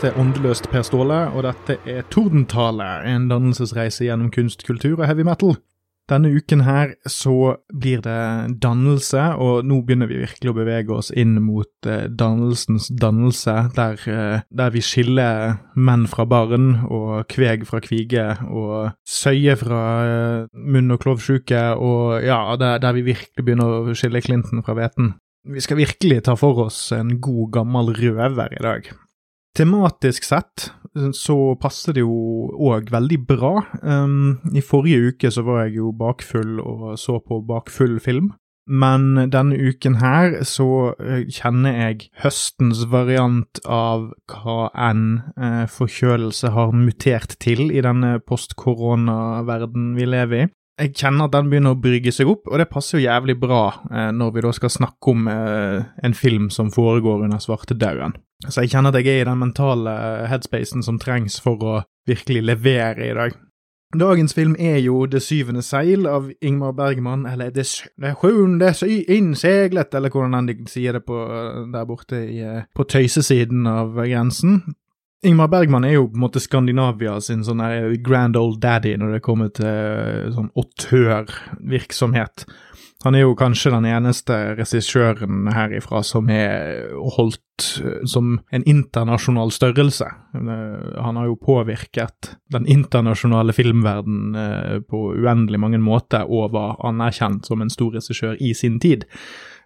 Jeg er Åndeløst Per Ståle, og dette er Tordentale, en dannelsesreise gjennom kunst, kultur og heavy metal. Denne uken her så blir det dannelse, og nå begynner vi virkelig å bevege oss inn mot eh, dannelsens dannelse, der, eh, der, vi skiller menn fra barn, og kveg fra kvige, og søye fra eh, munn- og klovsjuke, og ja, der, der vi virkelig begynner å skille klinten fra hveten. Vi skal virkelig ta for oss en god, gammel røver i dag. Tematisk sett så passer det jo òg veldig bra. Um, I forrige uke så var jeg jo bakfull og så på bakfull film. Men denne uken her så eh, kjenner jeg høstens variant av hva enn eh, forkjølelse har mutert til i denne post-korona-verden vi lever i. Jeg kjenner at den begynner å brygge seg opp, og det passer jo jævlig bra eh, når vi da skal snakke om eh, en film som foregår under svartedauden. Så jeg kjenner at jeg er i den mentale headspacen som trengs for å virkelig levere i dag. Dagens film er jo Det syvende seil av Ingmar Bergman, eller Det, det sjuende innseglet, eller hvordan de sier det på, der borte i, eh, på tøysesiden av grensen. Ingmar Bergman er jo på en måte Skandinavia sin sånn grand old daddy når det kommer til eh, sånn autørvirksomhet. Han er jo kanskje den eneste regissøren herifra som er holdt eh, som en internasjonal størrelse. Eh, han har jo påvirket den internasjonale filmverden eh, på uendelig mange måter og var anerkjent som en stor regissør i sin tid.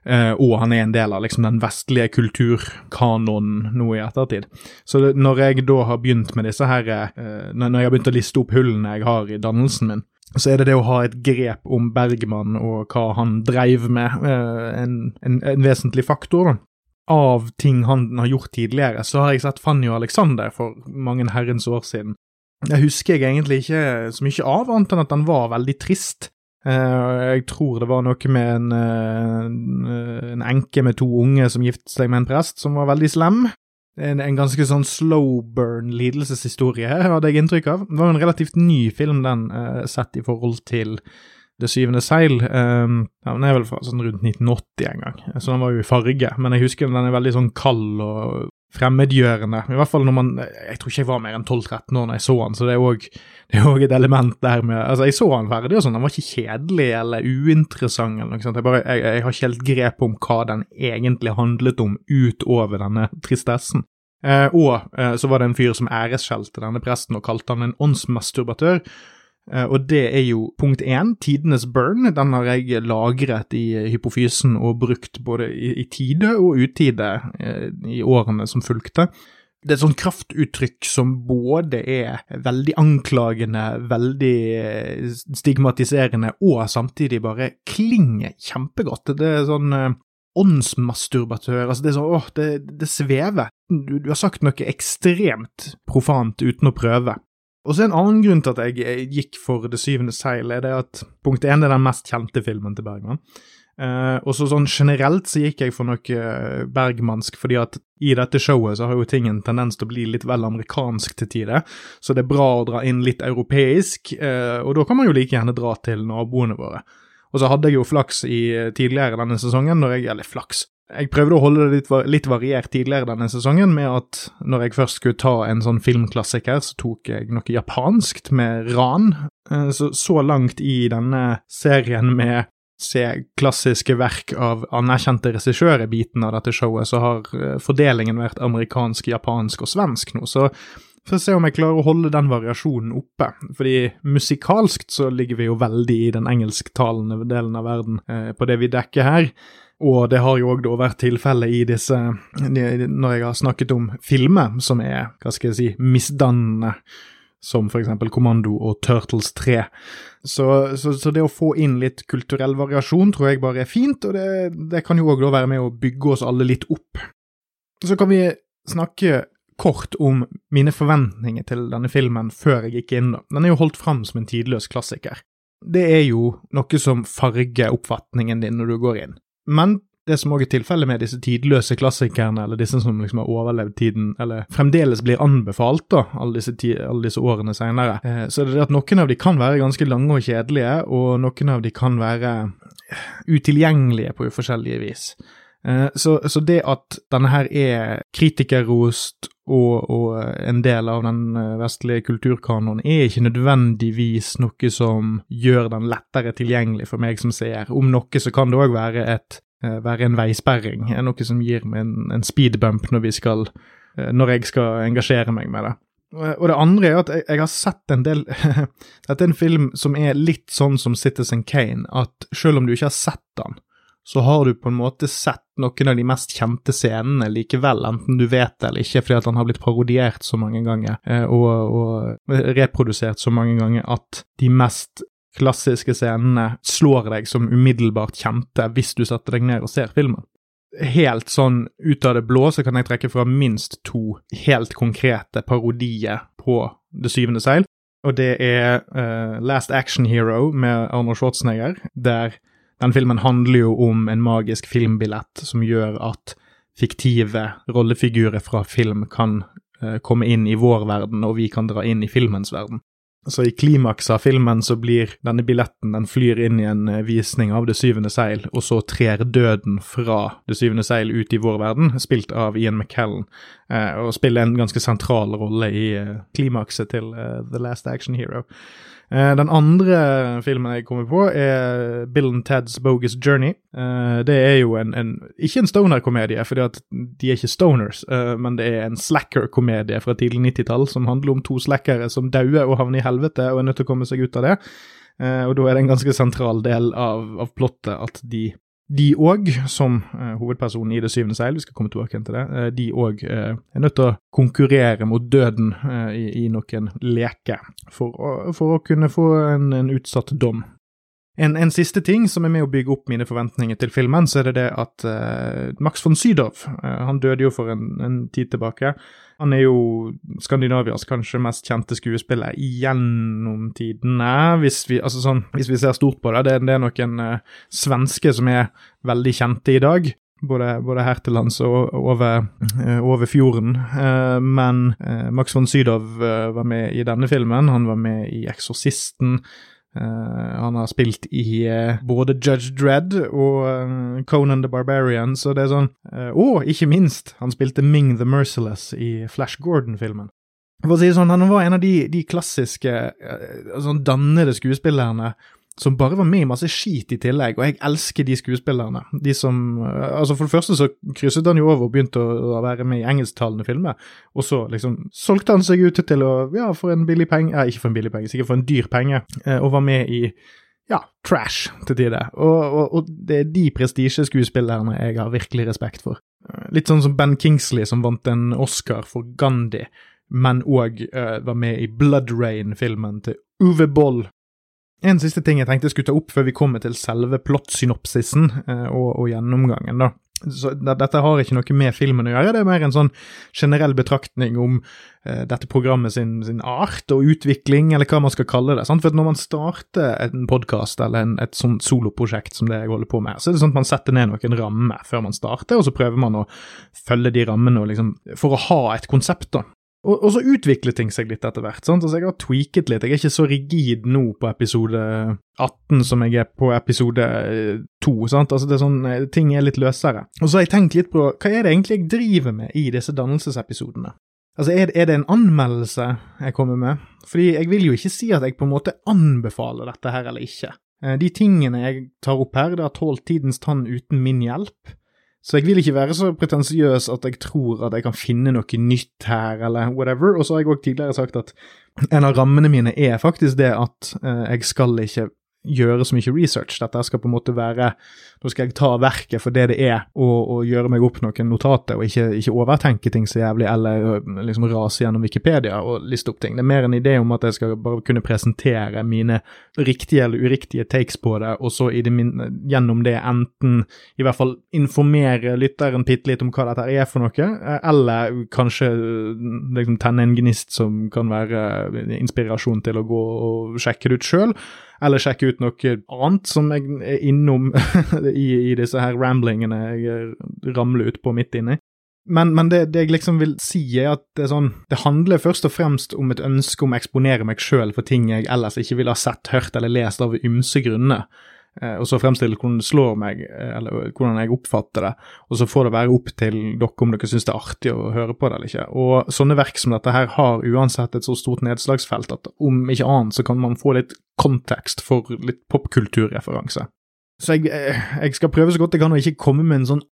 Og han er en del av liksom den vestlige kulturkanonen nå i ettertid. Så når jeg da har begynt med disse her Når jeg har begynt å liste opp hullene jeg har i dannelsen min, så er det det å ha et grep om Bergman og hva han dreiv med, uh, en, en, en vesentlig faktor. Av ting han har gjort tidligere, så har jeg sett Fanny og Alexander for mange herrens år siden. Jeg husker jeg egentlig ikke så mye av, annet enn at han var veldig trist. Eh, jeg tror det var noe med en, eh, en enke med to unge som giftet seg med en prest, som var veldig slem en, en, ganske sånn slow burn lidelseshistorie, hadde jeg inntrykk av. Det var en relativt ny film, den, uh, sett i forhold til Det syvende seil. Um, ja, Den er vel fra sånn rundt 1980 en gang, så den var jo i farge. Men jeg husker den er veldig sånn kald og fremmedgjørende. I hvert fall når man Jeg tror ikke jeg var mer enn 12-13 år da jeg så han, så det er òg et element der med Altså, jeg så han ferdig og sånn, han var ikke kjedelig eller uinteressant eller noe sånt. Jeg, bare, jeg, jeg har ikke helt grep om hva den egentlig handlet om utover denne tristessen. Eh, og eh, så var det en fyr som æresskjelte denne presten og kalte han en åndsmasturbatør. Eh, og det er jo punkt én, tidenes burn. Den har jeg lagret i hypofysen og brukt både i, tide og utide eh, i årene som fulgte. Det er et sånt kraftuttrykk som både er veldig anklagende, veldig eh, stigmatiserende, og samtidig bare klinger kjempegodt. Det er sånn åndsmasturbatør. Altså, det er sånn åh, det, det svever. Du, du, har sagt noe ekstremt profant uten å prøve. Og så En annen grunn til at jeg gikk for Det syvende seil, er det at punkt én er den mest kjente filmen til Bergman. Uh, og så sånn generelt så gikk jeg for noe eh, bergmansk, fordi at i dette showet så har jo ting en tendens til å bli litt vel amerikansk til tider, så det er bra å dra inn litt europeisk, uh, og da kan man jo like gjerne dra til naboene våre. Og så hadde jeg jo flaks i tidligere denne sesongen, når jeg, eller flaks, jeg prøvde å holde det litt, litt, variert tidligere denne sesongen, med at når jeg først skulle ta en sånn filmklassiker, så tok jeg noe japanskt med ran. Eh, så, så langt i denne serien med se klassiske verk av anerkjente regissører biten av dette showet, så har eh, fordelingen vært amerikansk, japansk og svensk nå. Så får se om jeg klarer å holde den variasjonen oppe. Fordi musikalskt så ligger vi jo veldig i den engelsktalende delen av verden eh, på det vi dekker her. Og det har jo òg vært tilfellet i disse Når jeg har snakket om filmer som er, hva skal jeg si, misdannende, som eksempel Kommando og Turtles 3. Så, så, så, det å få inn litt kulturell variasjon tror jeg bare er fint, og det, det kan jo òg være med å bygge oss alle litt opp. Så kan vi snakke kort om mine forventninger til denne filmen før jeg gikk inn. Den er jo holdt fram som en tidløs klassiker. Det er jo noe som farger oppfatningen din når du går inn. Men det som også er tilfellet med disse tidløse klassikerne, eller disse som liksom har overlevd tiden, eller fremdeles blir anbefalt, da, alle disse, alle disse årene senere, eh, så er det at noen av de kan være ganske lange og kjedelige, og noen av de kan være utilgjengelige på forskjellige vis. Eh, så, så, det at denne her er kritikerrost og, og, en del av den eh, vestlige kulturkanonen, er ikke nødvendigvis noe som gjør den lettere tilgjengelig for meg som seer. Om noe så kan det òg være, eh, være, en veisperring, noe som gir meg en, en speedbump når, skal, når jeg skal engasjere meg med det. Og det andre er at jeg, jeg har sett en del Dette er en film som er litt sånn som Citizen Kane, at selv om du ikke har sett den, så har du på en måte sett noen av de mest kjente scenene likevel, enten du vet det eller ikke, fordi at han har blitt parodiert så mange ganger eh, og, og reprodusert så mange ganger at de mest klassiske scenene slår deg som umiddelbart kjente hvis du setter deg ned og ser filmen. Helt sånn ut av det blå så kan jeg trekke fra minst to helt konkrete parodier på Det syvende seil, og det er uh, Last Action Hero med Arnold Schwarzenegger, der den filmen handler jo om en magisk filmbillett som gjør at fiktive rollefigurer fra film kan uh, komme inn i vår verden, og vi kan dra inn i filmens verden. Så i klimaks av filmen så blir denne billetten Den flyr inn i en uh, visning av Det syvende seil, og så trer døden fra Det syvende seil ut i vår verden, spilt av Ian McKellen, og spiller en ganske sentral rolle i klimakset til The Last Action Hero. Eh, den andre filmen jeg kommer på, er Bill and Ted's Bogus Journey. Eh, det er jo en, en ikke en stoner-komedie, fordi de er ikke stoners, eh, men det er en slacker-komedie fra tidlig 90-tall som handler om to slackere som dauer og havner i helvete og er nødt til å komme seg ut av det. og da er det en ganske sentral del av, av plottet at de de òg, som eh, hovedpersonen i Det syvende seil, vi skal komme tilbake til det, eh, de òg eh, er nødt til å konkurrere mot døden i, i, noen leker for å, for å kunne få en, en utsatt dom. En, en, siste ting som er med å bygge opp mine forventninger til filmen, så er det det at Max von Sydow Han døde jo for en, en tid tilbake. Han er jo Skandinavias kanskje mest kjente skuespiller gjennom tidene, hvis vi, altså sånn, hvis vi ser stort på det. Det, det er noen uh, svenske som er veldig kjente i dag. Både, både her til lands og over, uh, over fjorden. Uh, men Max von Sydow var med i denne filmen. Han var med i Eksorsisten. Uh, han har spilt i uh, både Judge Dredd og uh, Conan the Barbarian, så det er sånn Og ikke minst, han spilte Ming the Merciless i Flash Gordon-filmen. For å si det sånn, Han var en av de, de klassiske sånn dannede skuespillerne som bare var med i masse skit i tillegg, og jeg elsker de skuespillerne. De som Altså, for det første så krysset han jo over og begynte å, være med i engelsktalende filmer, og så liksom solgte han seg ut til å, ja, for en billig penge eh, Ikke for en billig penge, sikkert for en dyr penge, eh, og var med i ja, trash til tider. Og, og, og, det er de prestisjeskuespillerne jeg har virkelig respekt for. Litt sånn som Ben Kingsley, som vant en Oscar for Gandhi, men òg uh, var med i Blood Rain-filmen til Uwe Boll, en siste ting jeg tenkte jeg skulle ta opp før vi kommer til selve plottsynopsisen eh, og, og, gjennomgangen. da. Så Dette har ikke noe med filmen å gjøre, det er mer en sånn generell betraktning om eh, dette programmet sin, sin, art og utvikling, eller hva man skal kalle det. Sant? For Når man starter en podkast eller en, et sånt soloprosjekt som det jeg holder på med, så er det sånn at man setter ned noen rammer før man starter, og så prøver man å følge de rammene liksom, for å ha et konsept. da. Og, og, så utvikler ting seg litt etter hvert. sant? Altså, Jeg har tweaket litt. Jeg er ikke så rigid nå på episode 18 som jeg er på episode 2. Eh, sant? Altså, det er sånn, eh, Ting er litt løsere. Og så har jeg tenkt litt på hva er det egentlig jeg driver med i disse dannelsesepisodene? Altså, er, er det en anmeldelse jeg kommer med? Fordi jeg vil jo ikke si at jeg på en måte anbefaler dette her eller ikke. Eh, de tingene jeg tar opp her, det har tålt tidens tann uten min hjelp. Så jeg vil ikke være så pretensiøs at jeg tror at jeg kan finne noe nytt her, eller whatever. Og så har jeg òg tidligere sagt at en av rammene mine er faktisk det at uh, jeg skal ikke gjøre så mye research. Dette skal på en måte være Nå skal jeg ta verket for det det er, og, og gjøre meg opp noen notater, og ikke, ikke, overtenke ting så jævlig, eller liksom rase gjennom Wikipedia og liste opp ting. Det er mer en idé om at jeg skal bare kunne presentere mine riktige eller uriktige takes på det, og så det min, gjennom det enten i hvert fall informere lytteren bitte litt om hva dette er for noe, eller kanskje liksom tenne en gnist som kan være inspirasjon til å gå og sjekke det ut sjøl eller sjekke ut noe annet som jeg er innom i, i, disse her ramblingene jeg ramler ut på midt inni. Men, men det, det, jeg liksom vil si, er at det, er sånn, det handler først og fremst om et ønske om å eksponere meg sjøl for ting jeg ellers ikke ville ha sett, hørt eller lest av ymse grunner. Eh, og så fremstille hvordan det slår meg, eh, eller hvordan jeg oppfatter det, og så får det være opp til dere om dere syns det er artig å høre på det eller ikke. Og sånne verk som dette her har uansett et så stort nedslagsfelt at om ikke annet så kan man få litt kontekst for litt popkulturreferanse. Så jeg, eh, jeg, skal prøve så godt jeg kan å ikke komme med en sånn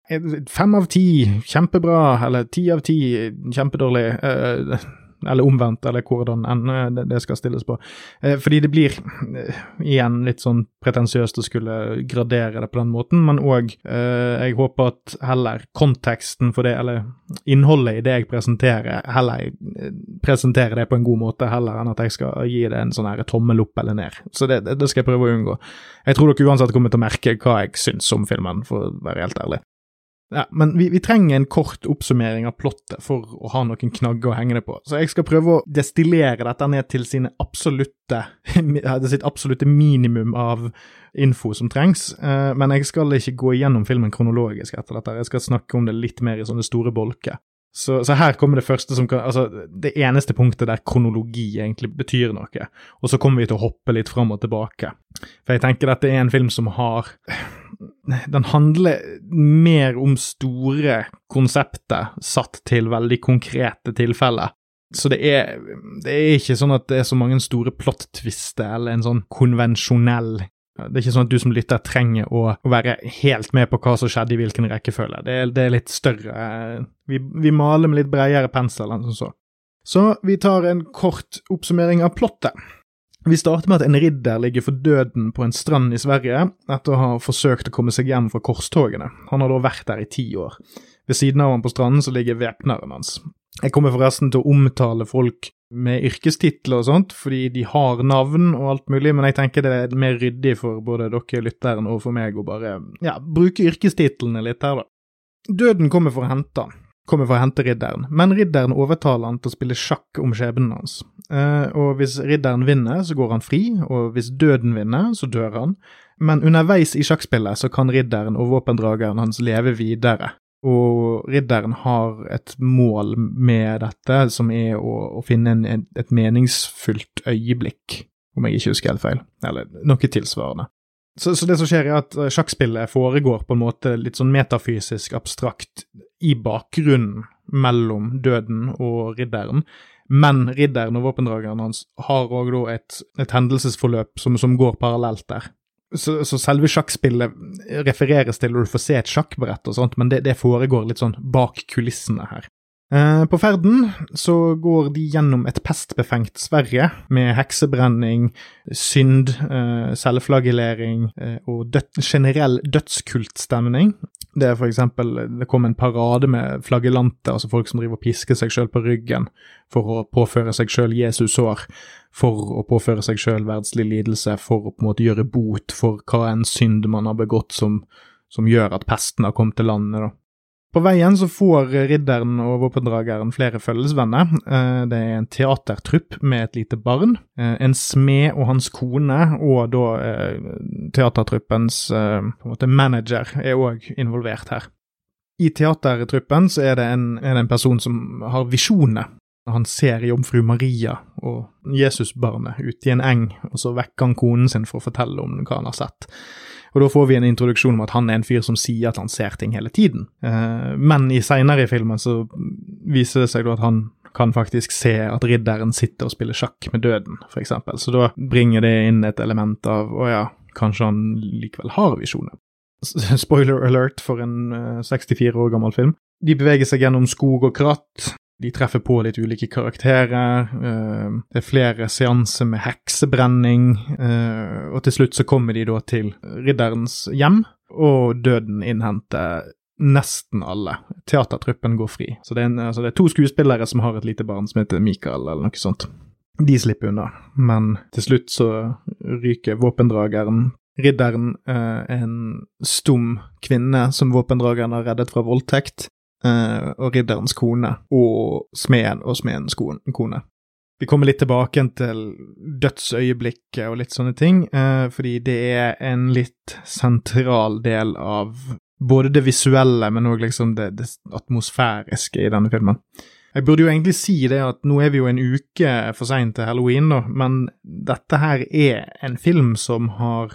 fem av ti, kjempebra, eller ti av ti, kjempedårlig. Eller omvendt, eller hvordan enn eh, det skal stilles på. Eh, fordi det blir eh, igjen litt sånn pretensiøst å skulle gradere det på den måten, men òg jeg håper at heller konteksten for det, eller innholdet i det jeg presenterer, heller presenterer det på en god måte, heller enn at jeg skal gi det en sånn her tommel opp eller ned. Så det, det skal jeg prøve å unngå. Jeg tror dere uansett kommer til å merke hva jeg syns om filmen, for å være helt ærlig. Ja, men vi, vi, trenger en kort oppsummering av plottet for å ha noen knagger å henge det på. Så jeg skal prøve å destillere dette ned til absolutte, sitt absolutte minimum av info som trengs. Eh, men jeg skal ikke gå igjennom filmen kronologisk etter dette. Jeg skal snakke om det litt mer i sånne store bolker. Så, så, her kommer det første som kan Altså, det eneste punktet der kronologi egentlig betyr noe. Og så kommer vi til å hoppe litt fram og tilbake. For jeg tenker dette er en film som har Den handler mer om store konsepter satt til veldig konkrete tilfeller. Så det er, det er ikke sånn at det er så mange store plot-twister eller en sånn konvensjonell det er ikke sånn at du som lytter trenger å, være helt med på hva som skjedde i hvilken rekkefølge. Det er, det er litt større. Vi, vi, maler med litt bredere pensel enn som så. Så vi tar en kort oppsummering av plottet. Vi starter med at en ridder ligger for døden på en strand i Sverige etter å ha forsøkt å komme seg hjem fra korstogene. Han har da vært der i ti år. Ved siden av ham på stranden så ligger væpneren hans. Jeg kommer forresten til å omtale folk med yrkestitler og sånt, fordi de har navn og alt mulig, men jeg tenker det er mer ryddig for både dere lytteren og for meg å bare ja, bruke yrkestitlene litt her, da. Døden kommer for å hente han, kommer for å hente ridderen, men ridderen overtaler han til å spille sjakk om skjebnen hans. Eh, og hvis ridderen vinner, så går han fri, og hvis døden vinner, så dør han. Men underveis i sjakkspillet så kan ridderen og våpendrageren hans leve videre, og ridderen har et mål med dette, som er å, å finne en, et meningsfullt øyeblikk, om jeg ikke husker helt feil, eller noe tilsvarende. Så, så, det som skjer, er at eh, sjakkspillet foregår på en måte litt sånn metafysisk abstrakt i bakgrunnen mellom døden og ridderen, men ridderen og våpendrageren hans har òg et, et hendelsesforløp som, som går parallelt der. Så, så, selve sjakkspillet refereres til når du får se et sjakkbrett og sånt, men det, det foregår litt sånn bak kulissene her. Eh, på ferden så går de gjennom et pestbefengt Sverige med heksebrenning, synd, eh, selvflagellering eh, og død, generell dødskultstemning. Det er for eksempel Det kom en parade med flagellanter, altså folk som driver og pisker seg sjøl på ryggen for å påføre seg sjøl Jesus sår, for å påføre seg sjøl verdslig lidelse, for å på en måte gjøre bot for hva en synd man har begått som, som gjør at pesten har kommet til landet. da. På veien så får ridderen og våpendrageren flere følgesvenner. Eh, det er en teatertrupp med et lite barn, eh, en smed og hans kone, og da eh, teatertruppens måte manager er òg involvert her. I teatertruppen så er det en, er det en person som har visjoner. Han ser jomfru Maria og Jesusbarnet ute i en eng, og så vekker han konen sin for å fortelle om hva han har sett. Og da får vi en introduksjon om at han er en fyr som sier at han ser ting hele tiden. Eh, men i seinere i filmen så viser det seg da at han kan faktisk se at ridderen sitter og spiller sjakk med døden, f.eks. Så da bringer det inn et element av å ja, kanskje han likevel har visjoner. Spoiler alert for en 64 eh, år gammel film. De beveger seg gjennom skog og kratt, de treffer på litt ulike karakterer. Uh, det er flere seanser med heksebrenning. Uh, og til slutt så kommer de da til ridderens hjem, og døden innhenter nesten alle. Teatertruppen går fri. Så det er, en, altså det er to skuespillere som har et lite barn som heter Michael, eller noe sånt. De slipper unna, men til slutt så ryker våpendrageren. Ridderen, uh, en stum kvinne som våpendrageren har reddet fra voldtekt, uh, og ridderens kone, og smeden og smedens kone. Vi kommer litt tilbake til dødsøyeblikket og litt sånne ting, uh, fordi det er en litt sentral del av både det visuelle, men òg liksom det, det, atmosfæriske i denne filmen. Jeg burde jo egentlig si det at nå er vi jo en uke for seint til halloween, da, men dette her er en film som har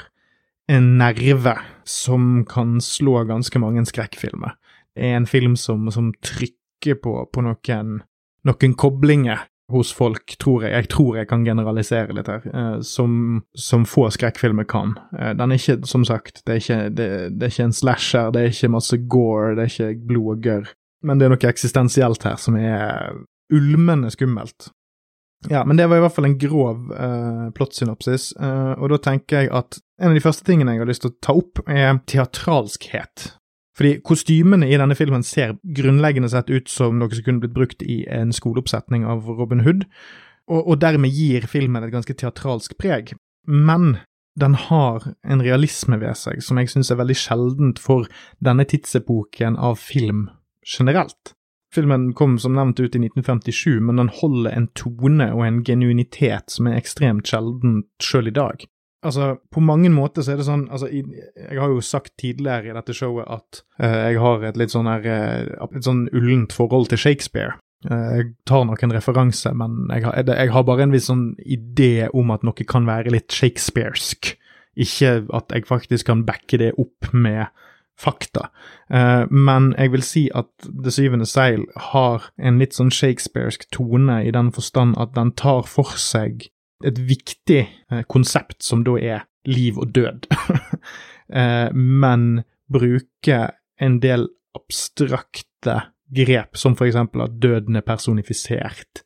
en nerve som kan slå ganske mange skrekkfilmer. Er en film som, som trykker på, på noen, noen koblinger hos folk, tror jeg. Jeg tror jeg kan generalisere litt her, eh, som, som, få skrekkfilmer kan. Eh, den er ikke, som sagt, det er ikke, det, det er ikke, en slasher, det er ikke masse gore, det er ikke blod og gørr. Men det er noe eksistensielt her som er ulmende skummelt. Ja, men det var i hvert fall en grov uh, plottsynopsis, uh, og da tenker jeg at en av de første tingene jeg har lyst til å ta opp, er teatralskhet. Fordi kostymene i denne filmen ser grunnleggende sett ut som noe som kunne blitt brukt i en skoleoppsetning av Robin Hood, og, og dermed gir filmen et ganske teatralsk preg. Men den har en realisme ved seg som jeg syns er veldig sjeldent for denne tidsepoken av film generelt. Filmen kom som nevnt ut i 1957, men den holder en tone og en genuinitet som er ekstremt sjelden sjøl i dag. Altså, på mange måter så er det sånn altså, Jeg har jo sagt tidligere i dette showet at uh, jeg har et litt sånn her uh, Et sånn ullent forhold til Shakespeare. Uh, jeg tar nok en referanse, men jeg har, jeg har, bare en viss sånn idé om at noe kan være litt shakespearsk. Ikke at jeg faktisk kan backe det opp med fakta. men jeg vil si at Det syvende seil har en litt sånn shakespearsk tone i den forstand at den tar for seg et viktig eh, konsept som da er liv og død, eh, men bruke en del abstrakte grep, som for eksempel at døden er personifisert,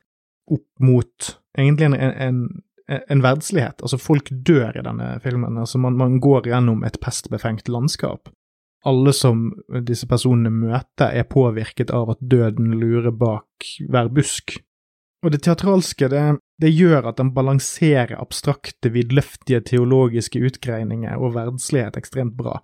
opp mot egentlig en, en, en verdslighet. Altså, folk dør i denne filmen. Altså, man, man går gjennom et pestbefengt landskap. Alle som disse personene møter, er påvirket av at døden lurer bak hver busk. Og det teatralske, det, det gjør at den balanserer abstrakte, vidløftige teologiske utgreininger og verdslighet ekstremt bra.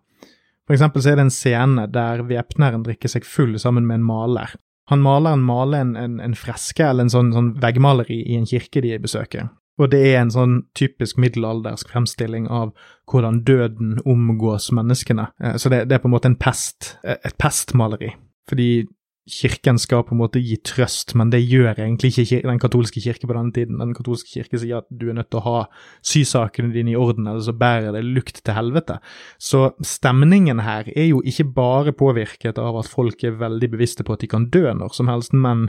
For eksempel så er det en scene der væpneren drikker seg full sammen med en maler. Han maleren maler en, en, en freske eller en sånn, sånn, veggmaleri i en kirke de besøker. Og det er en sånn typisk middelaldersk fremstilling av hvordan døden omgås menneskene. Eh, så det, det er på en måte en pest, eh, et pestmaleri. Fordi kirken skal på en måte gi trøst, men det gjør egentlig ikke den katolske kirke på denne tiden. Den katolske kirke sier at du er nødt til å ha sysakene dine i orden, eller så bærer det lukt til helvete. Så stemningen her er jo ikke bare påvirket av at folk er veldig bevisste på at de kan dø når som helst, men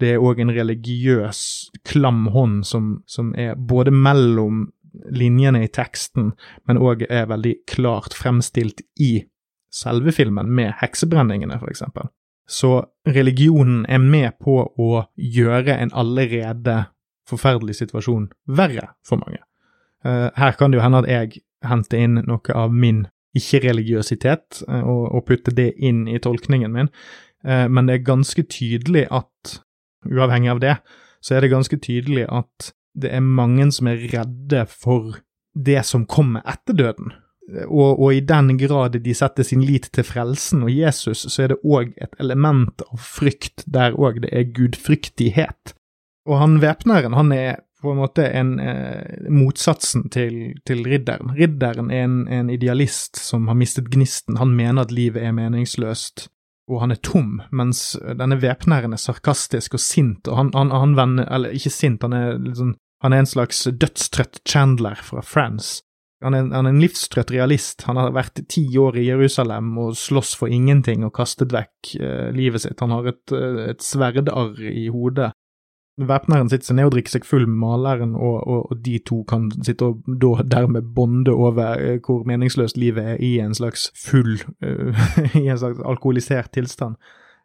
det er òg en religiøs, klam hånd som, som er både mellom linjene i teksten, men òg er veldig klart fremstilt i selve filmen, med heksebrenningene, for eksempel. Så religionen er med på å gjøre en allerede forferdelig situasjon verre for mange. Uh, her kan det jo hende at jeg henter inn noe av min ikke-religiøsitet uh, og, og putter det inn i tolkningen min, uh, men det er ganske tydelig at, uavhengig av det, så er det ganske tydelig at det er mange som er redde for det som kommer etter døden og, og, i den grad de setter sin lit til frelsen og Jesus, så er det òg et element av frykt der òg det er gudfryktighet. Og han væpneren, han er på en måte en, eh, motsatsen til, til, ridderen. Ridderen er en, en, idealist som har mistet gnisten. Han mener at livet er meningsløst, og han er tom, mens denne væpneren er sarkastisk og sint, og han, han, han vender eller ikke sint, han er, liksom, han er en slags dødstrøtt Chandler fra France han er, han er, en livstrøtt realist. Han har vært ti år i Jerusalem og slåss for ingenting og kastet vekk eh, livet sitt. Han har et, eh, et sverdarr i hodet. Væpneren sitter ned og drikker seg full med maleren, og, og, og, de to kan sitte og da dermed bonde over eh, hvor meningsløst livet er i en slags full uh, I en slags alkoholisert tilstand.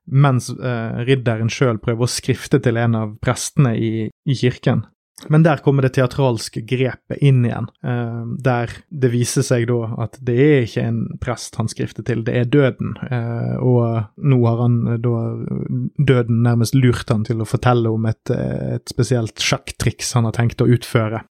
Mens uh, ridderen sjøl prøver å skrifte til en av prestene i, i kirken. Men der kommer det teatralske grepet inn igjen, eh, der det viser seg da at det er ikke en prest han skrifter til, det er døden. Eh, og nå har han eh, da døden nærmest lurt han til å fortelle om et, et spesielt sjakktriks han har tenkt å utføre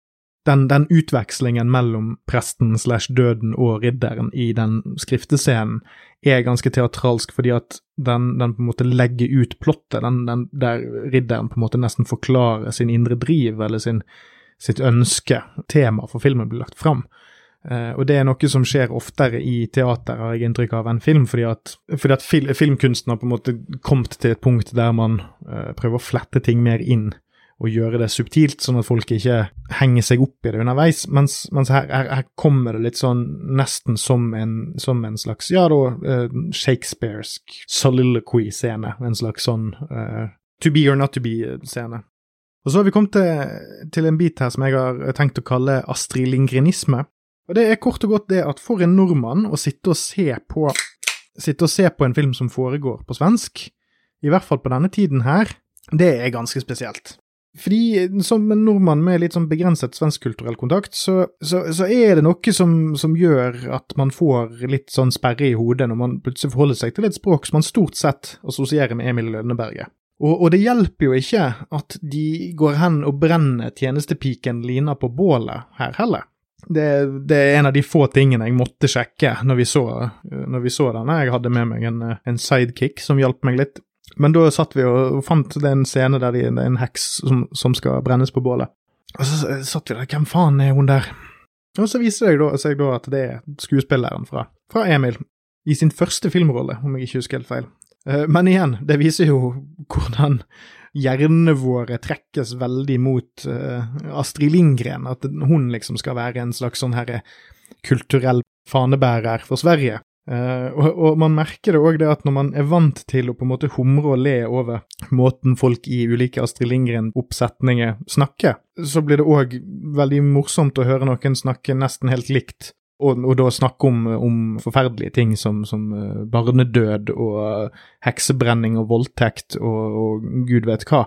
den, den, utvekslingen mellom presten slash døden og ridderen i den skriftescenen er ganske teatralsk, fordi at den, den på en måte legger ut plottet, den, der ridderen på en måte nesten forklarer sin indre driv eller sin, sitt ønske. Tema for filmen blir lagt fram. Uh, og det er noe som skjer oftere i teater, har jeg inntrykk av, enn film, fordi at, fordi at fil, filmkunsten har på en måte kommet til et punkt der man uh, prøver å flette ting mer inn å gjøre det subtilt, sånn at folk ikke henger seg opp i det underveis. Mens, mens her, her, her, kommer det litt sånn nesten som en, som en slags, ja da, uh, Shakespearsk soliloquy-scene. En slags sånn uh, to be or not to be-scene. Og så har vi kommet til, til, en bit her som jeg har tenkt å kalle Astrid Lindgrenisme. Og det er kort og godt det at for en nordmann å sitte og se på, sitte og se på en film som foregår på svensk, i hvert fall på denne tiden her, det er ganske spesielt. Fordi som en nordmann med litt sånn begrenset svenskkulturell kontakt, så, så, så, er det noe som, som, gjør at man får litt sånn sperre i hodet når man plutselig forholder seg til et språk som man stort sett assosierer med Emil Lønneberget. Og, og, det hjelper jo ikke at de går hen og brenner tjenestepiken Lina på bålet her heller. Det, det, er en av de få tingene jeg måtte sjekke når vi så, når vi så denne. Jeg hadde med meg en, en sidekick som hjalp meg litt. Men da satt vi og fant det en scene der det er en heks som, som, skal brennes på bålet. Og så satt vi der, hvem faen er hun der? Og så viser det seg da at det er skuespilleren fra, fra Emil, i sin første filmrolle, om jeg ikke husker helt feil. Eh, men igjen, det viser jo hvordan hjernene våre trekkes veldig mot uh, Astrid Lindgren, at hun liksom skal være en slags sånn herre kulturell fanebærer for Sverige. Uh, og, og, man merker det òg det at når man er vant til å på en måte humre og le over måten folk i ulike Astrid Lindgren-oppsetninger snakker, så blir det òg veldig morsomt å høre noen snakke nesten helt likt. Og, og da snakke om, om, forferdelige ting som, som uh, barnedød og uh, heksebrenning og voldtekt og, og gud vet hva.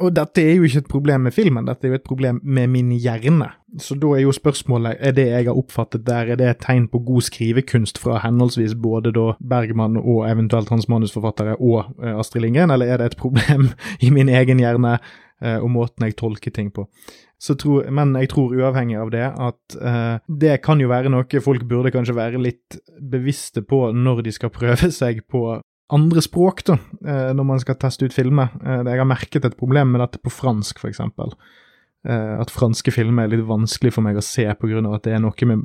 Og dette er jo ikke et problem med filmen, dette er jo et problem med min hjerne. Så da er jo spørsmålet, er det jeg har oppfattet der, er det et tegn på god skrivekunst fra henholdsvis både da Bergman og eventuelt hans manusforfattere og uh, Astrid Lindgren, eller er det et problem i min egen hjerne uh, og måten jeg tolker ting på? Tror, men jeg tror uavhengig av det at uh, det kan jo være noe folk burde kanskje være litt bevisste på når de skal prøve seg på andre språk, da, eh, når man skal teste ut filmer. Eh, jeg har merket et problem med dette på fransk, eksempel. Eh, at franske filmer er litt vanskelig for meg å se av at det er noe med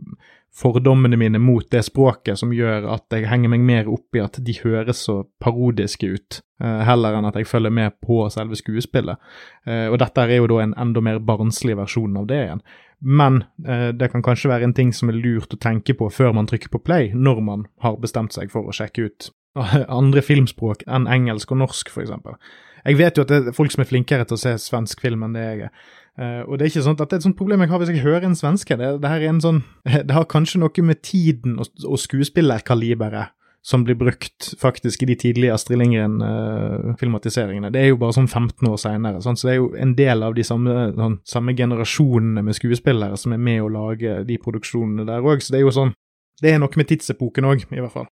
fordommene mine mot det språket som gjør at jeg henger meg mer opp i at de høres så parodiske ut, heller enn at jeg følger med på selve skuespillet. Og dette er jo da en enda mer barnslig versjon av det igjen. Men det kan kanskje være en ting som er lurt å tenke på før man trykker på play, når man har bestemt seg for å sjekke ut andre filmspråk enn engelsk og norsk, eksempel. Jeg vet jo at det er folk som er flinkere til å se svensk film enn det jeg er. Uh, og det er ikke sånn at det er et sånt problem jeg har hvis jeg hører en svenske. Det, det, en sånn, det har kanskje noe med tiden og, og skuespillerkaliberet som blir brukt faktisk i de tidlige Astrid Lindgren-filmatiseringene. Uh, det er jo bare sånn 15 år seinere, så det er jo en del av de samme, sånn, samme generasjonene med skuespillere som er med å lage de produksjonene der òg, så det er jo sånn Det er noe med tidsepoken òg, i hvert fall.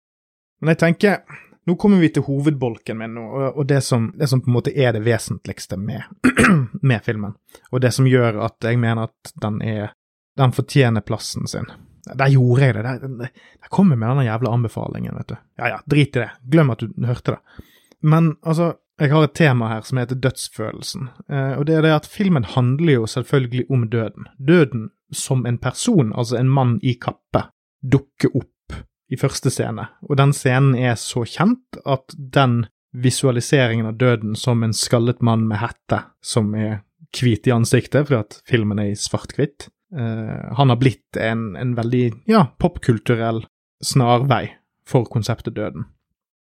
Men jeg tenker Nå kommer vi til hovedbolken min, og, og det, som, det, som, på en måte er det vesentligste med, med, filmen. Og det som gjør at jeg mener at den er Den fortjener plassen sin. Der gjorde jeg det. Der, der, kom jeg med denne jævla anbefalingen, vet du. Ja ja, drit i det. Glem at du hørte det. Men altså, jeg har et tema her som heter dødsfølelsen. Eh, og det er det at filmen handler jo selvfølgelig om døden. Døden som en person, altså en mann i kappe, dukker opp i første scene, og den scenen er så kjent at den visualiseringen av døden som en skallet mann med hette som er hvit i ansiktet fordi at filmen er i svart-hvitt, uh, han har blitt en, en veldig ja, popkulturell snarvei for konseptet døden.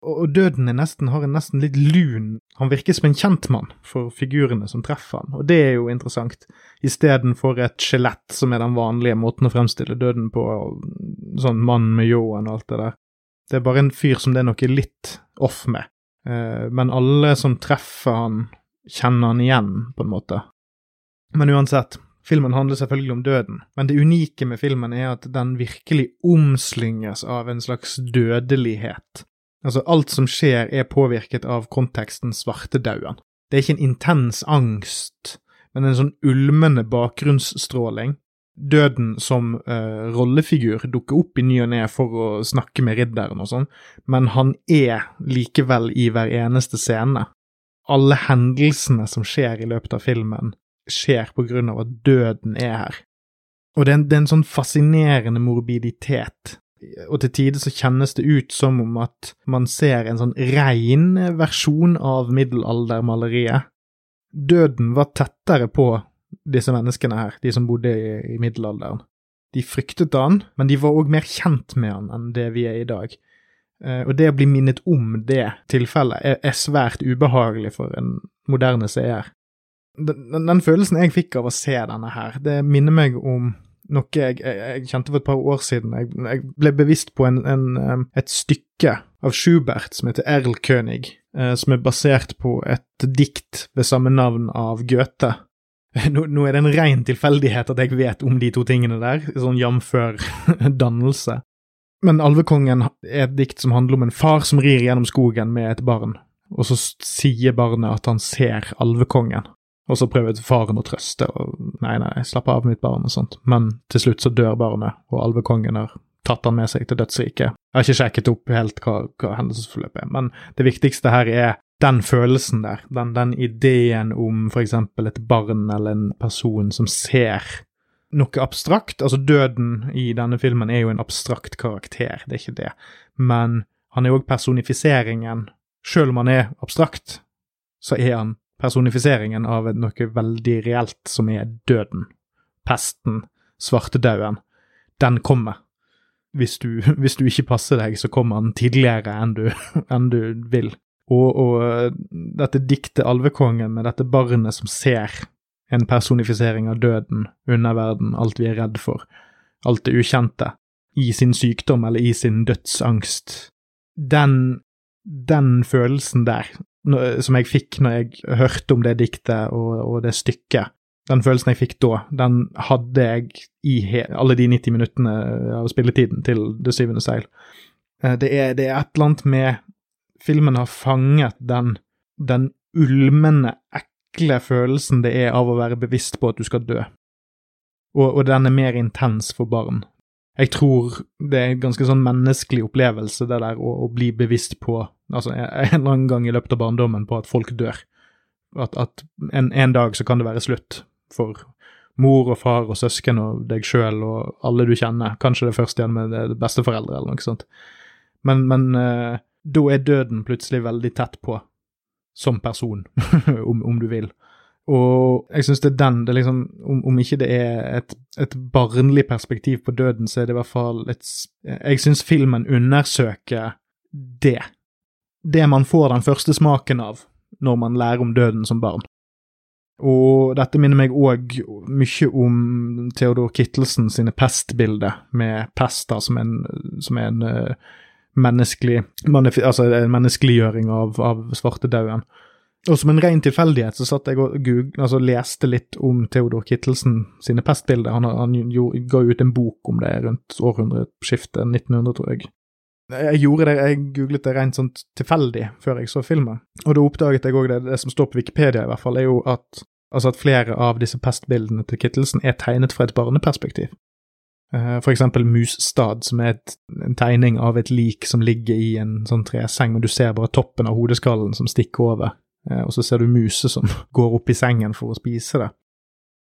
Og døden nesten, har en nesten litt lun Han virker som en kjentmann for figurene som treffer han, og det er jo interessant, istedenfor et skjelett, som er den vanlige måten å fremstille døden på, sånn mann med ljåen og alt det der. Det er bare en fyr som det er noe litt off med, eh, men alle som treffer han, kjenner han igjen, på en måte. Men uansett, Filmen handler selvfølgelig om døden, men det unike med filmen er at den virkelig omslynges av en slags dødelighet. Altså, alt som skjer er påvirket av konteksten svartedauden. Det er ikke en intens angst, men en sånn ulmende bakgrunnsstråling. Døden som uh, rollefigur dukker opp i ny og ne for å snakke med ridderen og sånn, men han er likevel i hver eneste scene. Alle hendelsene som skjer i løpet av filmen, skjer på grunn av at døden er her. Og det er en, det er en sånn fascinerende morbiditet og til tider så kjennes det ut som om at man ser en sånn rein versjon av middelaldermaleriet. døden var tettere på disse menneskene her, de som bodde i, i middelalderen. De fryktet han, men de var òg mer kjent med han enn det vi er i dag. Eh, og det å bli minnet om det tilfellet er, er svært ubehagelig for en moderne seer. Den, den, den, følelsen jeg fikk av å se denne her, det minner meg om noe jeg, jeg, jeg kjente for et par år siden. Jeg, jeg ble bevisst på en, en, et stykke av Schubert som heter Erlkönig, eh, som er basert på et dikt ved samme navn av Goethe. Nå, nå, er det en ren tilfeldighet at jeg vet om de to tingene der, sånn jf. dannelse. Men Alvekongen er et dikt som handler om en far som rir gjennom skogen med et barn, og så sier barnet at han ser alvekongen. Og så prøver faren å trøste og nei, nei, slapp av mitt barn og sånt, men til slutt så dør barnet, og alvekongen har tatt han med seg til dødsriket. Jeg har ikke sjekket opp helt hva, hva hendelsesforløpet er, men det viktigste her er den følelsen der, den, den ideen om eksempel et barn eller en person som ser noe abstrakt. Altså, døden i denne filmen er jo en abstrakt karakter, det er ikke det, men han er òg personifiseringen. Selv om han er abstrakt, så er han personifiseringen av noe veldig reelt, som er døden. Pesten, svartedauden. Den kommer. Hvis du, hvis du, ikke passer deg, så kommer den tidligere enn du, enn du vil. Og, og, eh, dette diktet Alvekongen med dette barnet som ser en personifisering av døden, underverden, alt vi er redd for, alt det ukjente, i sin sykdom eller i sin dødsangst. Den, den følelsen der, som jeg fikk når jeg hørte om det diktet og, og det stykket, den følelsen jeg fikk da, den hadde jeg i alle de 90 minuttene av spilletiden til Det syvende seil. Eh, det er, det er et eller annet med filmen har fanget den, den ulmende, ekle følelsen det er av å være bevisst på at du skal dø. Og, og den er mer intens for barn. Jeg tror det er en ganske sånn menneskelig opplevelse, det der å, å bli bevisst på, altså en eller annen gang i løpet av barndommen, på at folk dør. At, at en, en, dag så kan det være slutt for mor og far og søsken og deg sjøl og alle du kjenner. Kanskje det først igjen med besteforeldre eller noe sånt. Men, men uh, da er døden plutselig veldig tett på, som person, om, om, du vil. Og jeg syns det er den det liksom, om, om, ikke det er et, et barnlig perspektiv på døden, så er det i hvert fall et Jeg syns filmen undersøker det. Det man får den første smaken av når man lærer om døden som barn. Og dette minner meg òg mye om Theodor Kittelsen sine pestbilder, med pesta som en, som en uh, menneskelig altså en menneskeliggjøring av, av svartedauden. Og som en ren tilfeldighet så satt jeg og Google, altså leste litt om Theodor Kittelsen sine pestbilder. Han, han jo, ga ut en bok om det rundt århundreskiftet, 1900, tror jeg. Jeg gjorde det, jeg googlet det rent sånn tilfeldig før jeg så filmen, og da oppdaget jeg òg det, det som står på Wikipedia i hvert fall, er jo at, altså at flere av disse pestbildene til Kittelsen er tegnet fra et barneperspektiv. Uh, for eksempel Musstad, som er et, en tegning av et lik som ligger i en sånn treseng, men du ser bare toppen av hodeskallen som stikker over, og så ser du muser som går opp i sengen for å spise det.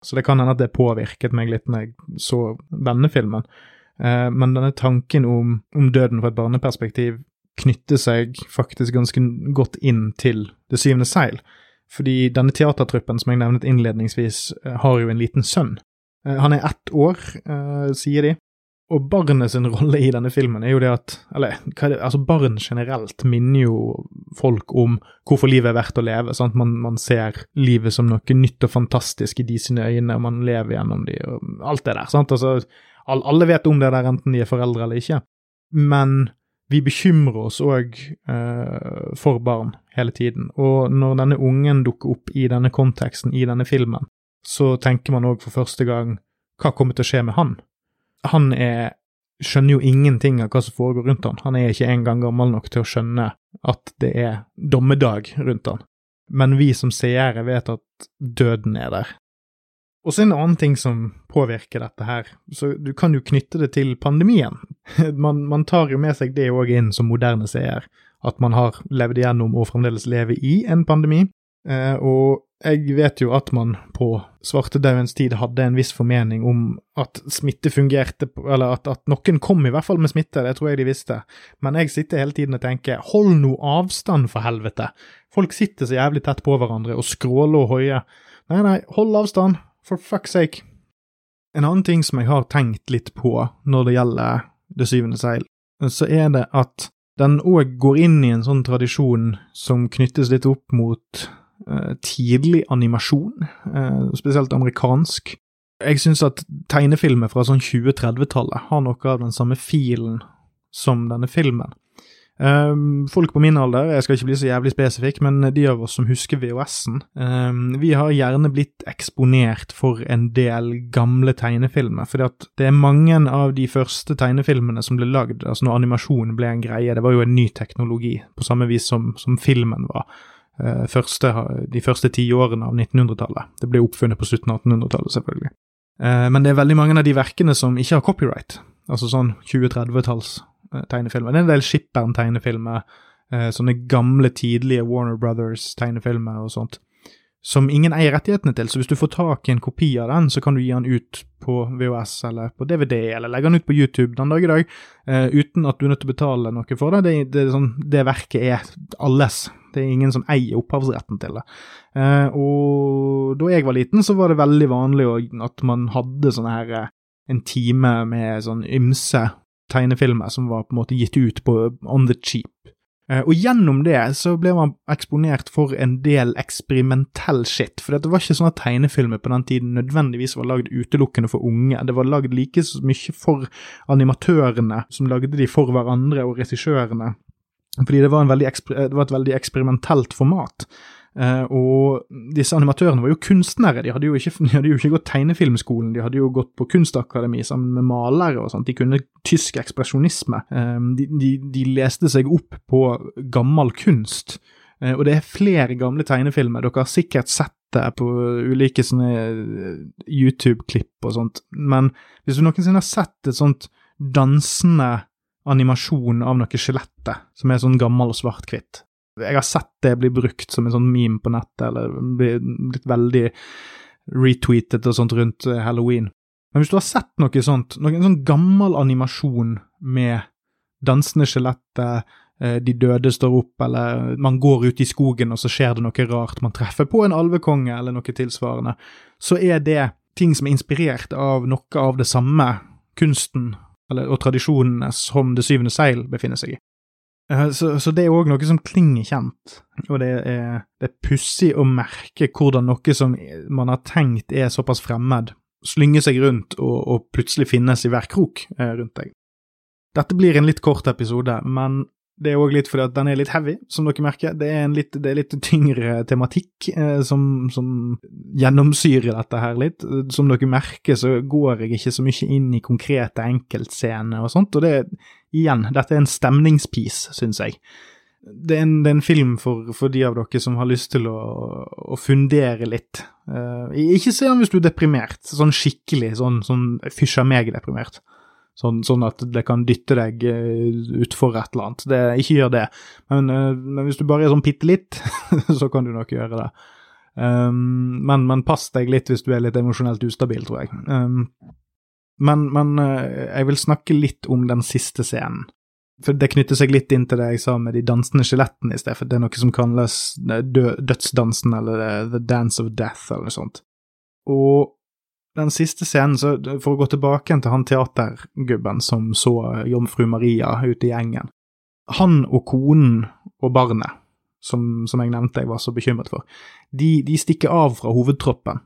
Så det kan hende at det påvirket meg litt når jeg så denne filmen. Uh, men denne tanken om, om, døden fra et barneperspektiv knytter seg faktisk ganske godt inn til Det syvende seil. Fordi denne teatertruppen som jeg nevnet innledningsvis, har jo en liten sønn Eh, han er ett år, sier de. Og barnet sin rolle i denne filmen er jo det at Eller det, altså barn generelt minner jo folk om hvorfor livet er verdt å leve. sant? Man, man, ser livet som noe nytt og fantastisk i de sine øyne, og man lever gjennom de, og alt det der. sant? Altså, alle vet om det der, enten de er foreldre eller ikke. Men vi bekymrer oss òg eh, for barn hele tiden. Og når denne ungen dukker opp i denne konteksten, i denne filmen, så tenker man òg for første gang hva kommer til å skje med han? Han er, skjønner jo ingenting av hva som foregår rundt han. Han er ikke engang gammel nok til å skjønne at det er dommedag rundt han. Men vi som seere vet at døden er der. Og så en annen ting som påvirker dette her, så du kan jo knytte det til pandemien. Man, man tar jo med seg det òg inn som moderne seer, at man har levd igjennom og fremdeles lever i en pandemi. Eh, og jeg vet jo at man på svartedaudens tid hadde en viss formening om at smitte fungerte, eller at, at, noen kom i hvert fall med smitte, det tror jeg de visste. Men jeg sitter hele tiden og tenker hold nå avstand, for helvete! Folk sitter så jævlig tett på hverandre og skråler og hoier. Nei, nei, hold avstand, for fuck's sake. En annen ting som jeg har tenkt litt på når det gjelder Det syvende seil, så er det at den òg går inn i en sånn tradisjon som knyttes litt opp mot tidlig animasjon, uh, spesielt amerikansk. Jeg syns at tegnefilmer fra sånn 2030-tallet har noe av den samme filen som denne filmen. Um, folk på min alder, jeg skal ikke bli så jævlig spesifikk, men de av oss som husker VHS-en, um, vi har gjerne blitt eksponert for en del gamle tegnefilmer. fordi at det er mange av de første tegnefilmene som ble lagd, altså når animasjon ble en greie, det var jo en ny teknologi, på samme vis som, som filmen var. Uh, første, de første tiårene av 1900-tallet. Det ble oppfunnet på slutten av 1800-tallet, selvfølgelig. Uh, men det er veldig mange av de verkene som ikke har copyright, altså sånn 2030-talls Eh, tegnefilmer. Det er en del Shippern-tegnefilmer, eh, sånne gamle, tidlige Warner Brothers-tegnefilmer og sånt, som ingen eier rettighetene til. Så hvis du får tak i en kopi av den, så kan du gi den ut på VHS eller på DVD, eller legge den ut på YouTube den dag i dag, uten at du er nødt til å betale noe for det. Det, det, sånn, det, verket er alles. Det er ingen som eier opphavsretten til det. Uh, og da jeg var liten, så var det veldig vanlig at man hadde sånne her en time med sånn ymse tegnefilmer som var på en måte gitt ut på on the cheap. Eh, og gjennom det så ble man eksponert for en del eksperimentell shit, for det var ikke sånn at tegnefilmer på den tiden nødvendigvis var lagd utelukkende for unge, det var lagd like mye for animatørene som lagde de for hverandre, og regissørene, fordi det var, det var, et veldig eksperimentelt format. Uh, og disse animatørene var jo kunstnere, de hadde jo, ikke, de hadde jo ikke gått tegnefilmskolen, de hadde jo gått på kunstakademi sammen med malere og sånt, de kunne tysk ekspresjonisme. Uh, de, de, de, leste seg opp på gammel kunst, uh, og det er flere gamle tegnefilmer, dere har sikkert sett det på ulike sånne YouTube-klipp og sånt, men hvis du noensinne har sett et sånt dansende animasjon av noe skjelettet, som er sånn gammel svart-hvitt, jeg har sett det bli brukt som en sånn meme på nettet, eller blitt veldig retweetet og sånt rundt eh, halloween. Men hvis du har sett noe sånt, noen sånn gammel animasjon med dansende skjeletter, eh, de døde står opp, eller man går ut i skogen og så skjer det noe rart, man treffer på en alvekonge eller noe tilsvarende, så er det ting som er inspirert av noe av det samme kunsten eller, og tradisjonene som Det syvende seil befinner seg i. Eh, så, så, det er òg noe som klinger kjent, og det er, er pussig å merke hvordan noe som man har tenkt er såpass fremmed, slynger seg rundt og, og plutselig finnes i hver krok eh, rundt deg. Dette blir en litt kort episode, men det er òg litt fordi at den er litt heavy, som dere merker. Det er en litt, det er litt tyngre tematikk eh, som, som, gjennomsyrer dette her litt. Som dere merker, så går jeg ikke så mye inn i konkrete enkeltscener og sånt, og det er igjen, dette er en stemningspiece, syns jeg. Det er, en, det er en, film for, for, de av dere som har lyst til å, å fundere litt. Eh, ikke se den hvis du er deprimert, sånn skikkelig, sånn, sånn fysja meg-deprimert. Sånn, sånn, at det kan dytte deg uh, utfor et eller annet. Det, ikke gjør det. Men, uh, men, hvis du bare er sånn bitte litt, så kan du nok gjøre det. Um, men, men, pass deg litt hvis du er litt emosjonelt ustabil, tror jeg. Um, men, men uh, jeg vil snakke litt om den siste scenen. For det knytter seg litt inn til det jeg sa med de dansende skjelettene i sted, for det er noe som kalles dødsdansen, eller The Dance of Death, eller noe sånt. Og den siste scenen, så for å gå tilbake til han teatergubben som så jomfru Maria ute i gjengen. Han og konen og barnet, som, som jeg nevnte jeg var så bekymret for, de, de stikker av fra hovedtroppen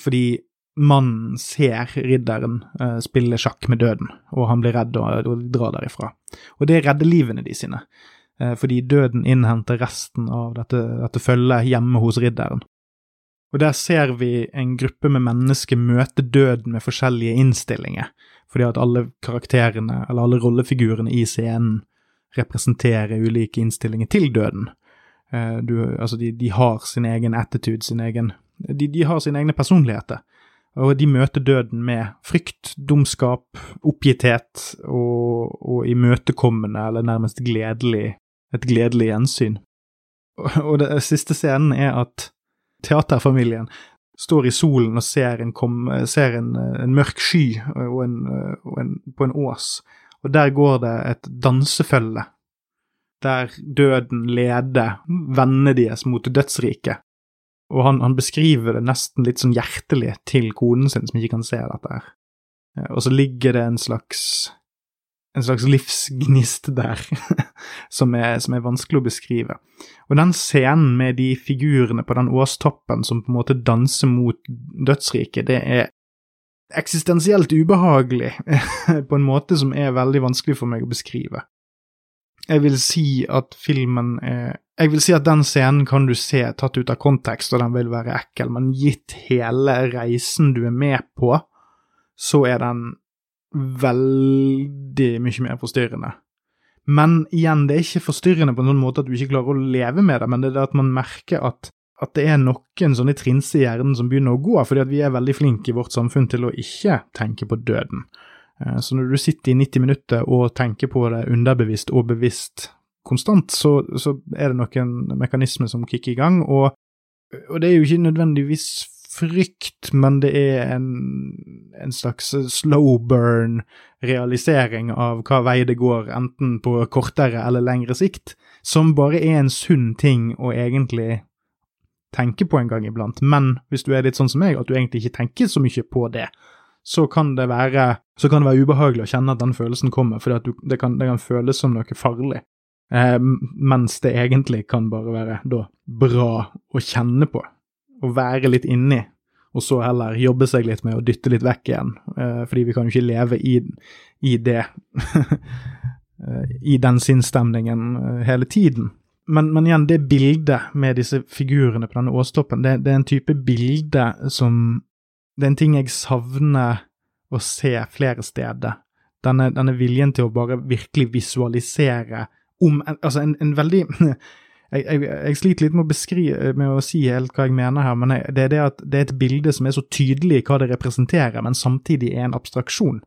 fordi mannen ser ridderen uh, spille sjakk med døden, og han blir redd og, og drar derifra. Og det redder livene de sine, uh, fordi døden innhenter resten av dette, dette følget hjemme hos ridderen. Og der ser vi en gruppe med mennesker møte døden med forskjellige innstillinger, fordi at alle karakterene, eller alle rollefigurene i scenen, representerer ulike innstillinger til døden. Eh, du, altså, de, de, har sin egen attitude, sin egen de, de har sine egne personligheter. Og de møter døden med frykt, dumskap, oppgitthet og, og imøtekommende, eller nærmest gledelig, et gledelig gjensyn. Og det siste scenen er at teaterfamilien står i solen og ser en, kom, ser en, en mørk sky og en, og på en ås, og der går det et dansefølge der døden leder vennene deres mot dødsriket. Og han, han, beskriver det nesten litt sånn hjertelig til konen sin, som ikke kan se dette her. Og så ligger det en slags en slags livsgnist der, som, er, som, er, vanskelig å beskrive. Og den scenen med de figurene på den åstoppen som på en måte danser mot dødsriket, det er eksistensielt ubehagelig på en måte som er veldig vanskelig for meg å beskrive. Jeg vil si at filmen er Jeg vil si at den scenen kan du se tatt ut av kontekst, og den vil være ekkel, men gitt hele reisen du er med på, så er den veldig mye mer forstyrrende. Men igjen, det er ikke forstyrrende på en sånn måte at du ikke klarer å leve med det, men det er det at man merker at, at det er noen sånne trinse i hjernen som begynner å gå, fordi at vi er veldig flinke i vårt samfunn til å ikke tenke på døden. Eh, så når du sitter i 90 minutter og tenker på det underbevisst og bevisst konstant, så, så er det noen mekanismer som kicker i gang, og, og, det er jo ikke nødvendigvis frykt, men det er en, en slags slow burn-realisering av hva vei det går, enten på kortere eller lengre sikt, som bare er en sunn ting å egentlig tenke på en gang iblant. Men hvis du er litt sånn som meg, at du egentlig ikke tenker så mye på det, så kan det være, kan det være ubehagelig å kjenne at den følelsen kommer, for det, det, kan, føles som noe farlig. Eh, mens det egentlig kan bare være da bra å kjenne på, å være litt inni, og så heller jobbe seg litt med å dytte litt vekk igjen, eh, fordi vi kan jo ikke leve i, i det eh, I den sinnsstemningen eh, hele tiden. Men, men, igjen, det bildet med disse figurene på denne åstoppen, det, det er en type bilde som det er en ting jeg savner å se flere steder. Denne, denne viljen til å bare virkelig visualisere om Altså, en, en veldig jeg, jeg, jeg, sliter litt med å beskrive, med å si helt hva jeg mener her, men jeg, det er det at det er et bilde som er så tydelig hva det representerer, men samtidig er en abstraksjon.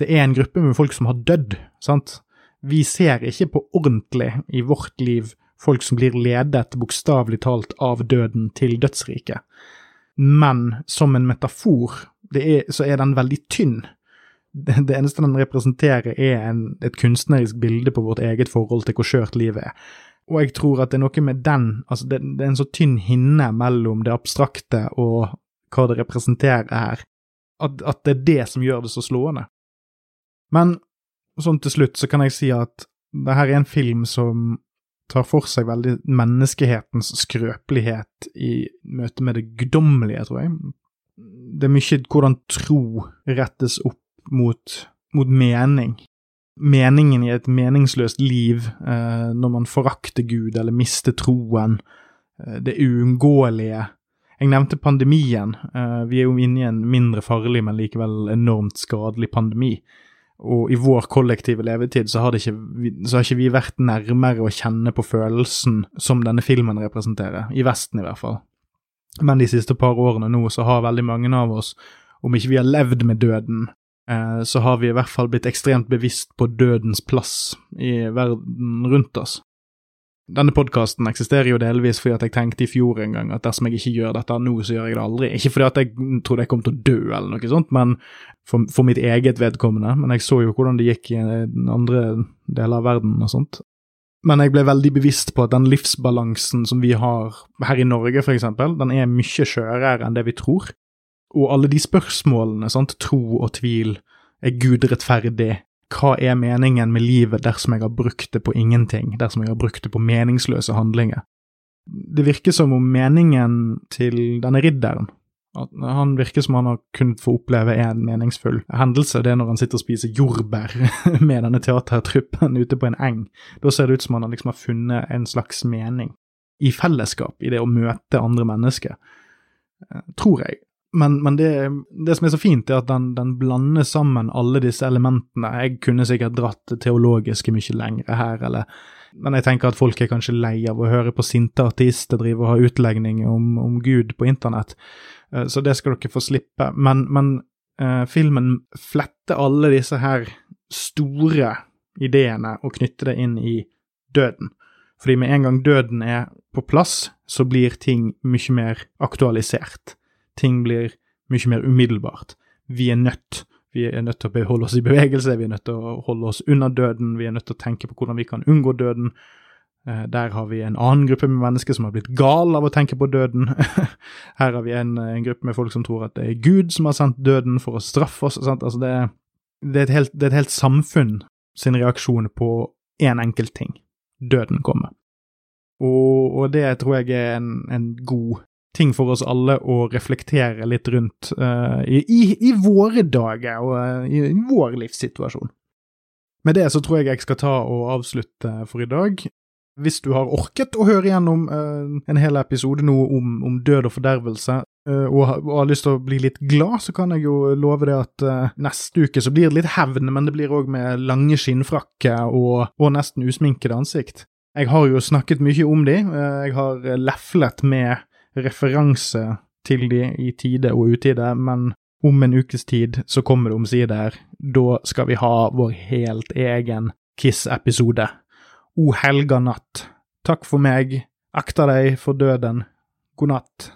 Det er en gruppe med folk som har dødd, sant? Vi ser ikke på ordentlig i vårt liv folk som blir ledet, bokstavelig talt, av døden til dødsriket men som en metafor er, så er den veldig tynn. Det eneste den representerer, er en, et kunstnerisk bilde på vårt eget forhold til hvor skjørt livet er. Og jeg tror at det er noe med den, altså det, det er en så tynn hinne mellom det abstrakte og hva det representerer her, at, at det er det som gjør det så slående. Men sånn til slutt så kan jeg si at det her er en film som tar for seg veldig menneskehetens skrøpelighet i møte med det guddommelige, tror jeg. Det er mye hvordan tro rettes opp mot, mot mening. Meningen i et meningsløst liv, eh, når man forakter Gud eller mister troen, eh, det uunngåelige. Jeg nevnte pandemien. Eh, vi er jo inne i en mindre farlig, men likevel enormt skadelig pandemi. Og i vår kollektive levetid så har, ikke, så har ikke vi vært nærmere å kjenne på følelsen som denne filmen representerer, i Vesten i hvert fall. Men de siste par årene nå så har veldig mange av oss, om ikke vi har levd med døden, så har vi i hvert fall blitt ekstremt bevisst på dødens plass i verden rundt oss. Denne podkasten eksisterer jo delvis fordi at jeg tenkte i fjor en gang at dersom jeg ikke gjør dette nå, så gjør jeg det aldri. Ikke fordi at jeg trodde jeg kom til å dø eller noe sånt, men for, for mitt eget vedkommende. Men jeg så jo hvordan det gikk i andre deler av verden og sånt. Men jeg ble veldig bevisst på at den livsbalansen som vi har her i Norge, for eksempel, den er mye skjørere enn det vi tror. Og alle de spørsmålene, sant, tro og tvil, er Gud rettferdig? hva er meningen med livet dersom jeg har brukt det på ingenting, dersom jeg har brukt det på meningsløse handlinger? Det virker som om meningen til denne ridderen at Han virker som han har kunnet få oppleve en meningsfull hendelse. Det er når han sitter og spiser jordbær med denne teatertruppen ute på en eng. Da ser det ut som han liksom har funnet en slags mening i fellesskap, i det å møte andre mennesker. Eh, tror jeg. Men, men det, det, som er så fint, er at den, den, blander sammen alle disse elementene. Jeg kunne sikkert dratt det teologiske mye lengre her, eller Men jeg tenker at folk er kanskje lei av å høre på sinte artister drive og ha utlegning om, om Gud på internett, eh, så det skal dere få slippe. Men, men eh, filmen fletter alle disse her store ideene og knytter det inn i døden. Fordi med en gang døden er på plass, så blir ting mye mer aktualisert. Ting blir mye mer umiddelbart. Vi er nødt. Vi er nødt til å holde oss i bevegelse, vi er nødt til å holde oss unna døden, vi er nødt til å tenke på hvordan vi kan unngå døden. Eh, der har vi en annen gruppe med mennesker som har blitt gal av å tenke på døden. Her har vi en, en, gruppe med folk som tror at det er Gud som har sendt døden for å straffe oss. Altså det, det, er helt, det, er et helt, samfunn sin reaksjon på én en enkelt ting. Døden kommer. Og, og, det tror jeg er en, en, god ting for oss alle å reflektere litt rundt uh, i, i, våre dager og uh, i, vår livssituasjon. Med det så tror jeg jeg skal ta og avslutte for i dag. Hvis du har orket å høre gjennom uh, en hel episode nå om, om død og fordervelse, uh, og, og, har lyst til å bli litt glad, så kan jeg jo love det at uh, neste uke så blir det litt hevn, men det blir òg med lange skinnfrakker og, og, nesten usminkede ansikt. Jeg har jo snakket mye om de, jeg har leflet med referanse til de i tide og utide, men om en ukes tid så kommer det omsider. Da skal vi ha vår helt egen Kiss-episode. O helga natt, takk for meg, akta deg for døden, god natt.